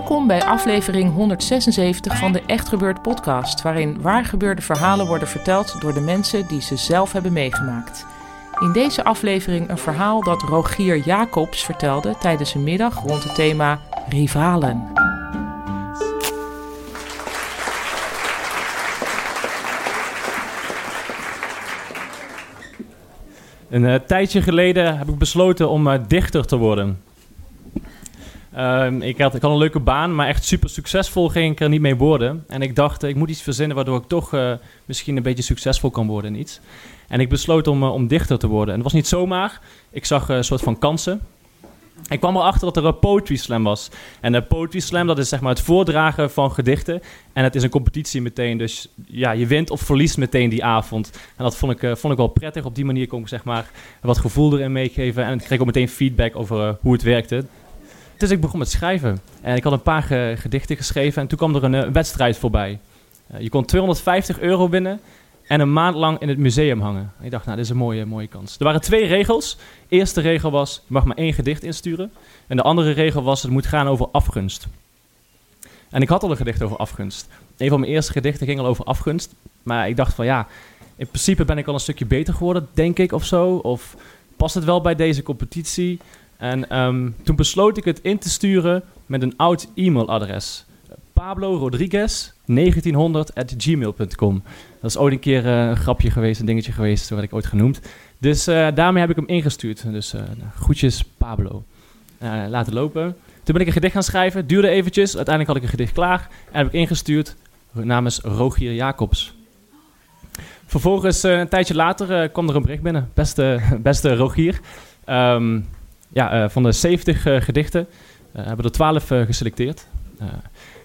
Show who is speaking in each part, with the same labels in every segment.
Speaker 1: Welkom bij aflevering 176 van de Echt Gebeurd podcast, waarin waargebeurde verhalen worden verteld door de mensen die ze zelf hebben meegemaakt. In deze aflevering een verhaal dat Rogier Jacobs vertelde tijdens een middag rond het thema rivalen.
Speaker 2: Een eh, tijdje geleden heb ik besloten om eh, dichter te worden. Ehm, ik, had, ik had een leuke baan, maar echt super succesvol ging ik er niet mee worden. En ik dacht, ik moet iets verzinnen waardoor ik toch eh, misschien een beetje succesvol kan worden in iets. En ik besloot om, eh, om dichter te worden. En het was niet zomaar. Ik zag eh, een soort van kansen. Ik kwam erachter dat er een poetry slam was. En een poetry slam, dat is zeg maar het voordragen van gedichten. En het is een competitie meteen. Dus ja, je wint of verliest meteen die avond. En dat vond ik, vond ik wel prettig. Op die manier kon ik zeg maar wat gevoel erin meegeven. En ik kreeg ook meteen feedback over hoe het werkte. Dus ik begon met schrijven. En ik had een paar ge- gedichten geschreven. En toen kwam er een eh, wedstrijd voorbij. Eh, je kon 250 euro winnen. En een maand lang in het museum hangen. En ik dacht, nou, dit is een mooie, mooie kans. Er waren twee regels. Eerste regel was, je mag maar één gedicht insturen. En de andere regel was, het moet gaan over afgunst. En ik had al een gedicht over afgunst. Een van mijn eerste gedichten ging al over afgunst. Maar ik dacht van, ja, in principe ben ik al een stukje beter geworden, denk ik, of zo. Of past het wel bij deze competitie? En ehm, toen besloot ik het in te sturen met een oud e-mailadres. Pablo Rodriguez 1900 at gmail.com. Dat is ooit een keer eh, een grapje geweest, een dingetje geweest, zo werd ik ooit genoemd. Dus eh, daarmee heb ik hem ingestuurd. Dus eh, groetjes Pablo. Laten lopen. Toen ben ik een gedicht gaan schrijven, duurde eventjes. Uiteindelijk had ik een gedicht klaar en heb ik ingestuurd namens Rogier Jacobs. Vervolgens, een tijdje later, kwam er een bericht binnen. Beste, beste Rogier. Ehm, ja, eh, van de 70 eh, gedichten eh, hebben er 12 eh, geselecteerd.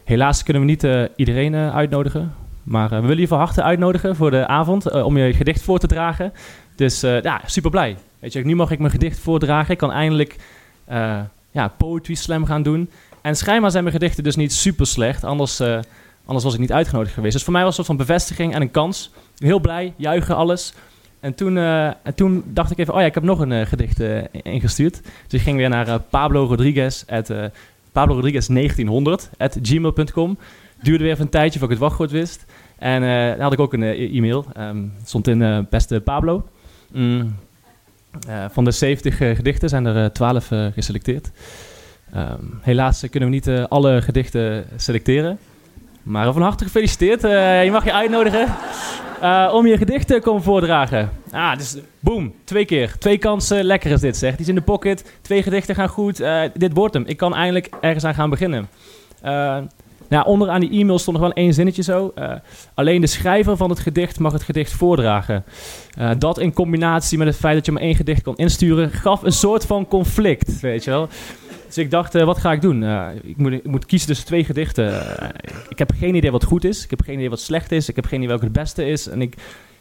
Speaker 2: Helaas kunnen we niet iedereen uitnodigen. Maar we willen je van harte uitnodigen voor de avond om je gedicht voor te dragen. Dus ja, super blij. Weet je, nu mag ik mijn gedicht voordragen. Ik kan eindelijk ja, poetry slam gaan doen. En schijnbaar zijn mijn gedichten dus niet super slecht. Anders, anders was ik niet uitgenodigd geweest. Dus voor mij was het een soort van bevestiging en een kans. Heel blij, juichen, alles. En toen, eh, en toen dacht ik even, oh ja, ik heb nog een eh, gedicht eh, ingestuurd. Dus ik ging weer naar Pablo Rodriguez, at, Pablo Rodriguez 1900 at gmail.com. Duurde weer even een tijdje voordat ik het wachtwoord wist. En dan had ik ook een e-mail. Het stond in beste Pablo. Mm. Van de 70 eh, gedichten zijn er eh, 12 eh, geselecteerd. Ehm, helaas kunnen we niet alle gedichten selecteren. Maar van harte gefeliciteerd. Eh, je mag je uitnodigen eh, om je gedicht te komen voordragen. Ah, dus boom, twee keer. Twee kansen, lekker is dit zeg. Die is in de pocket, twee gedichten gaan goed. Eh, dit wordt hem. Ik kan eindelijk ergens aan gaan beginnen. Nou, onderaan die e-mail stond nog wel één zinnetje zo. Alleen de schrijver van het gedicht mag het gedicht voordragen. Dat in combinatie met het feit dat je maar één gedicht kon insturen, gaf een soort van conflict, weet je wel. Dus ik dacht, eh, wat ga ik doen? Eh, ik, moet, ik moet kiezen tussen twee gedichten. Eh, ik heb geen idee wat goed is. Ik heb geen idee wat slecht is. Ik heb geen idee welke het beste is. En ik,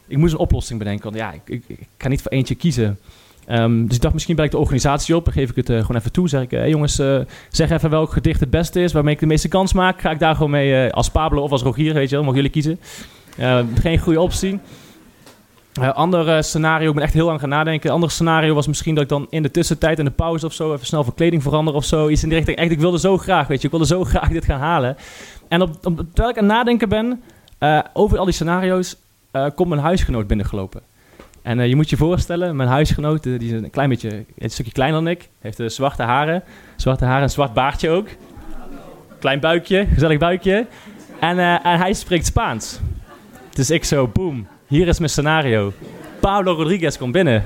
Speaker 2: ik moest een oplossing bedenken. Want ja, ik, ik, kan niet voor eentje kiezen. Ehm, dus ik dacht, misschien bel ik de organisatie op. Dan geef ik het gewoon even toe. Zeg ik, jongens, zeg even welk gedicht het beste is. Waarmee ik de meeste kans maak. Ga ik daar gewoon mee als Pablo of als Rogier, weet je wel. Mogen jullie kiezen. Eh, geen goede optie. Uh, ander eh, scenario, ik ben echt heel lang gaan nadenken. Ander scenario was misschien dat ik dan in de tussentijd, in de pauze of zo, even snel van kleding verander of zo. Iets in die richting. Echt, ik wilde zo graag, weet je, ik wilde zo graag dit gaan halen. En op, terwijl ik aan het nadenken ben eh, over al die scenario's, eh, komt mijn huisgenoot binnengelopen. En je moet je voorstellen, mijn huisgenoot, die is een klein beetje, een stukje kleiner dan ik. Heeft zwarte haren, zwarte haren en zwart baardje ook. Klein buikje, gezellig buikje. En, en hij spreekt Spaans. Dus ik zo, boom, hier is mijn scenario. Pablo Rodriguez komt binnen.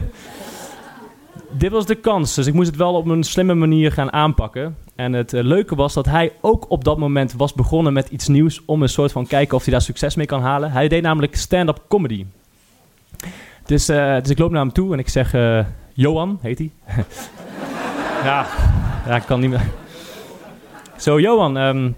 Speaker 2: Dit was de kans, dus ik moest het wel op een slimme manier gaan aanpakken. En het eh, leuke was dat hij ook op dat moment was begonnen met iets nieuws om een soort van kijken of hij daar succes mee kan halen. Hij deed namelijk stand-up comedy. Dus, eh, dus ik loop naar hem toe en ik zeg, eh, Johan heet hij. ja, ja, ik kan niet meer. Zo, Johan, ehm,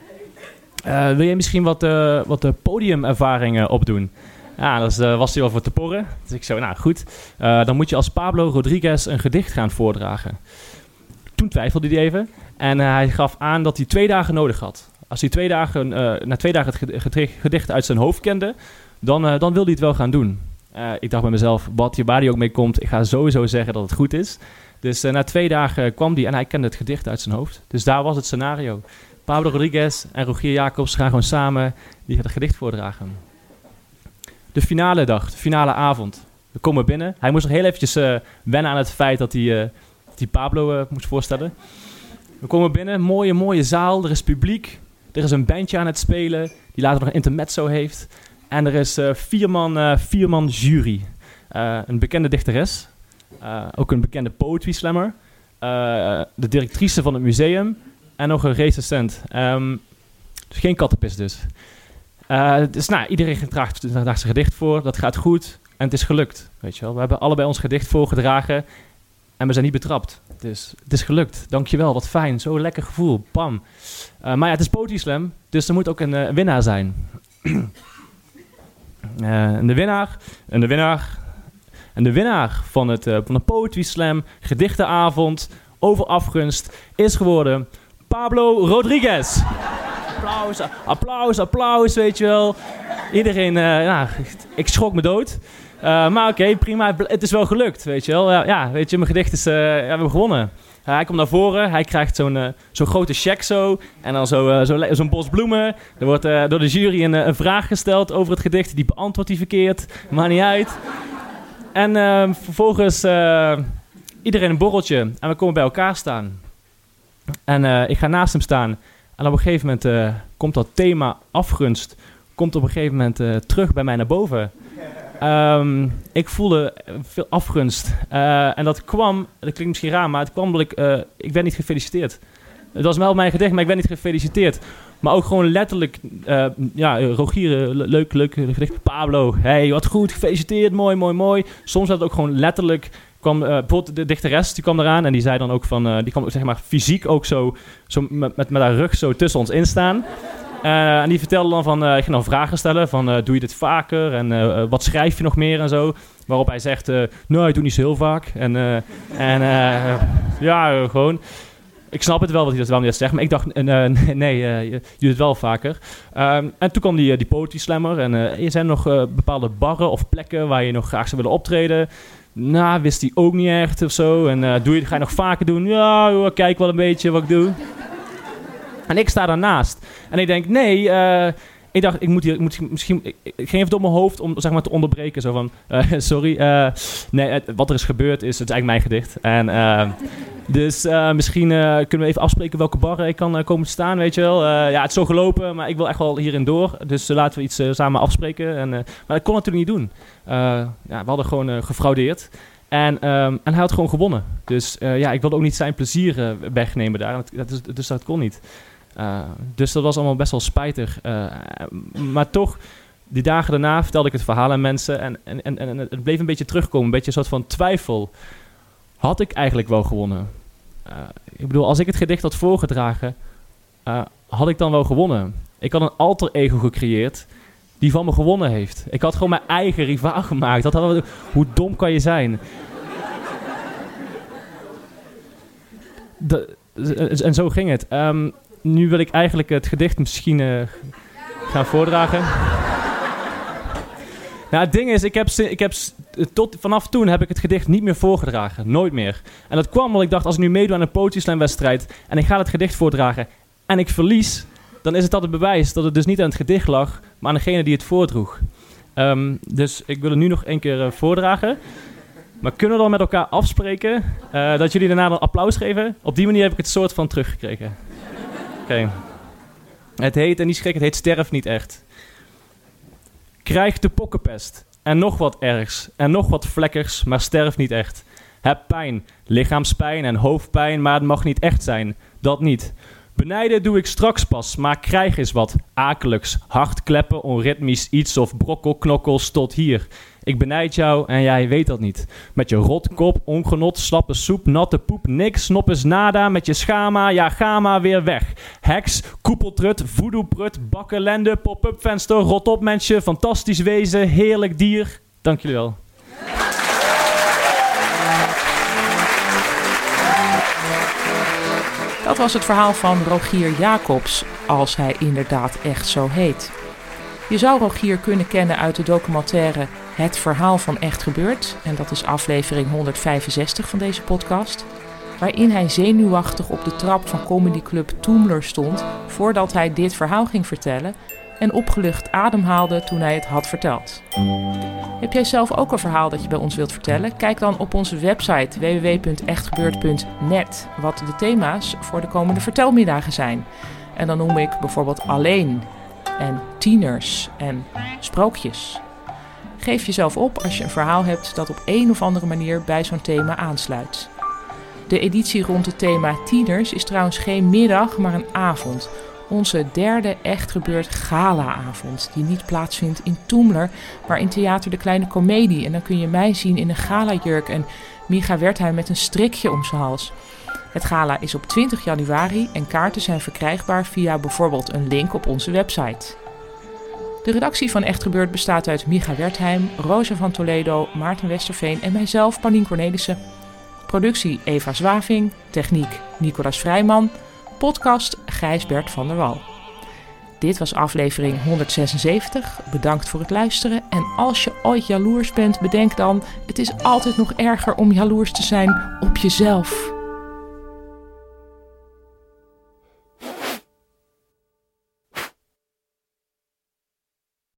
Speaker 2: eh, wil je misschien wat, wat podiumervaringen opdoen? Ja, dat was hij wel voor te porren. Dus ik zo, nou goed, eh, dan moet je als Pablo Rodriguez een gedicht gaan voordragen. Toen twijfelde hij even en eh, hij gaf aan dat hij twee dagen nodig had. Als hij twee dagen, eh, na twee dagen het ged- ged- gedicht uit zijn hoofd kende, dan, eh, dan wilde hij het wel gaan doen. Eh, ik dacht bij mezelf, wat je waar hij ook mee komt, ik ga sowieso zeggen dat het goed is. Dus eh, na twee dagen kwam hij en hij kende het gedicht uit zijn hoofd. Dus daar was het scenario. Pablo Rodriguez en Rogier Jacobs gaan gewoon samen die het gedicht voordragen. De finale dag, de finale avond. We komen binnen. Hij moest nog heel eventjes eh, wennen aan het feit dat hij, hij Pablo eh, moest voorstellen. We komen binnen, mooie, mooie zaal. Er is publiek. Er is een bandje aan het spelen, die later nog een intermezzo heeft. En er is vier, man, vier man jury. Een bekende dichteres, ook een bekende poetry slammer, de directrice van het museum en nog een recensent. Dus geen kattenpis dus. Eh, dus nou, iedereen draagt, zijn gedicht voor, dat gaat goed en het is gelukt. Weet je wel. We hebben allebei ons gedicht voorgedragen en we zijn niet betrapt. Dus het is gelukt. Dankjewel, wat fijn. Zo'n lekker gevoel. Bam. Eh, maar ja, het is Poetry Slam, dus er moet ook een eh, winnaar zijn. En de winnaar, en de winnaar, en de winnaar van, het, van de Poetry Slam gedichtenavond over afgunst is geworden Pablo Rodriguez. Applaus, applaus, applaus, weet je wel. Iedereen, eh, ja, ik schrok me dood. Eh, maar oké, prima. Het is wel gelukt, weet je wel. Ja, weet je, mijn gedicht is... eh, ja, we hebben gewonnen. Hij komt naar voren, hij krijgt zo'n zo'n grote check zo. En dan zo, eh, zo zo'n bos bloemen. Er wordt door de jury een, een vraag gesteld over het gedicht. Die beantwoordt hij verkeerd. Maakt niet uit. En vervolgens iedereen een borreltje. En we komen bij elkaar staan. En ik ga naast hem staan. En op een gegeven moment eh, komt dat thema afgunst... komt op een gegeven moment eh, terug bij mij naar boven. Ehm, ik voelde veel afgunst. Eh, en dat kwam, dat klinkt misschien raar, maar het kwam omdat ik, ik werd niet gefeliciteerd. Het was wel mijn gedicht, maar ik werd niet gefeliciteerd. Maar ook gewoon letterlijk, ja, Rogier, le- leuk, leuk gedicht. Pablo, hey, wat goed, gefeliciteerd, mooi, mooi, mooi. Soms had het ook gewoon letterlijk, kwam eh, bijvoorbeeld de dichteres, die kwam eraan en die zei dan ook van, eh, die kwam zeg maar fysiek ook zo, zo met, met, met haar rug zo tussen ons instaan. Eh, en die vertelde dan van, ik ging dan vragen stellen van, doe je dit vaker? En wat schrijf je nog meer en zo? Waarop hij zegt, nou, ik doe niet zo heel vaak. En, en ja, gewoon. Ik snap het wel dat hij dat wel niet zegt, maar ik dacht, nee, je, je doet het wel vaker. Ehm, en toen kwam die, die poetry slammer. En er zijn nog bepaalde barren of plekken waar je nog graag zou willen optreden. Nou, wist hij ook niet echt of zo. En eh, doe je, ga je nog vaker doen? Ja, joh, kijk wel een beetje wat ik doe. En ik sta daarnaast. En ik denk, nee, eh, ik dacht, ik moet hier, moet misschien, ik, ging even door mijn hoofd om zeg maar te onderbreken. Zo van, eh, sorry, eh, nee, wat er is gebeurd is, het is eigenlijk mijn gedicht. En eh, dus eh, misschien kunnen we even afspreken welke bar ik kan komen staan, weet je wel. Ja, het is zo gelopen, maar ik wil echt wel hierin door. Dus laten we iets samen afspreken. En, maar dat kon natuurlijk niet doen. Ja, we hadden gewoon gefraudeerd. En, ehm, en hij had gewoon gewonnen. Dus ja, ik wilde ook niet zijn plezier wegnemen daar. Dat, dus dat kon niet. Uh, dus dat was allemaal best wel spijtig. Uh, maar toch, die dagen daarna vertelde ik het verhaal aan mensen. En, en, en, en het bleef een beetje terugkomen. Een beetje een soort van twijfel. Had ik eigenlijk wel gewonnen? Uh, ik bedoel, als ik het gedicht had voorgedragen, had ik dan wel gewonnen? Ik had een alter ego gecreëerd die van me gewonnen heeft. Ik had gewoon mijn eigen rivaal gemaakt. Dat had, hoe dom kan je zijn? De, en zo ging het. Um, nu wil ik eigenlijk het gedicht misschien uh, gaan voordragen. Nou, het ding is, ik heb, ik heb tot vanaf toen heb ik het gedicht niet meer voorgedragen. Nooit meer. En dat kwam omdat ik dacht, als ik nu meedoe aan een poëtieslijnwedstrijd en ik ga het gedicht voordragen en ik verlies, dan is het altijd bewijs dat het dus niet aan het gedicht lag, maar aan degene die het voordroeg. Um, dus ik wil het nu nog één keer uh, voordragen. Maar kunnen we dan met elkaar afspreken uh, dat jullie daarna een applaus geven? Op die manier heb ik het soort van teruggekregen. Het heet, en die schrik, het heet Sterf niet echt. Krijg de pokkenpest. En nog wat ergs. En nog wat vlekkers, maar sterf niet echt. Heb pijn, lichaamspijn en hoofdpijn, maar het mag niet echt zijn. Dat niet. Benijden doe ik straks pas, maar krijg eens wat akeligs. Hartkleppen, onritmisch iets of brokkelknokkels tot hier. Ik benijd jou en jij weet dat niet. Met je rotkop, ongenot, slappe soep, natte poep, niks, snop is nada. Met je schama, ja gama weer weg. Heks, koepeltrut, voodoo-prut, bakkelende, pop-up venster, rot op mensje, fantastisch wezen, heerlijk dier. Dank jullie wel.
Speaker 1: Dat was het verhaal van Rogier Jacobs, als hij inderdaad echt zo heet. Je zou Rogier kunnen kennen uit de documentaire Het Verhaal van Echt Gebeurd, en dat is aflevering 165 van deze podcast, waarin hij zenuwachtig op de trap van comedyclub Toomler stond voordat hij dit verhaal ging vertellen en opgelucht ademhaalde toen hij het had verteld. Heb jij zelf ook een verhaal dat je bij ons wilt vertellen? Kijk dan op onze website www.echtgebeurd.net wat de thema's voor de komende vertelmiddagen zijn. En dan noem ik bijvoorbeeld alleen en tieners en sprookjes. Geef jezelf op als je een verhaal hebt dat op een of andere manier bij zo'n thema aansluit. De editie rond het thema tieners is trouwens geen middag, maar een avond onze derde echt gebeurd galaavond. Die niet plaatsvindt in Toemler, maar in Theater de Kleine Comedie. En dan kun je mij zien in een galajurk en Micha Wertheim met een strikje om zijn hals. Het gala is op 20 januari en kaarten zijn verkrijgbaar via bijvoorbeeld een link op onze website. De redactie van Echt Gebeurd bestaat uit Micha Wertheim, Rosa van Toledo, Maarten Westerveen en mijzelf, Panien Cornelissen. Productie Eva Zwaving, techniek Nicolas Vrijman podcast Gijsbert van der Wal. Dit was aflevering 176. Bedankt voor het luisteren. En als je ooit jaloers bent, bedenk dan: het is altijd nog erger om jaloers te zijn op jezelf.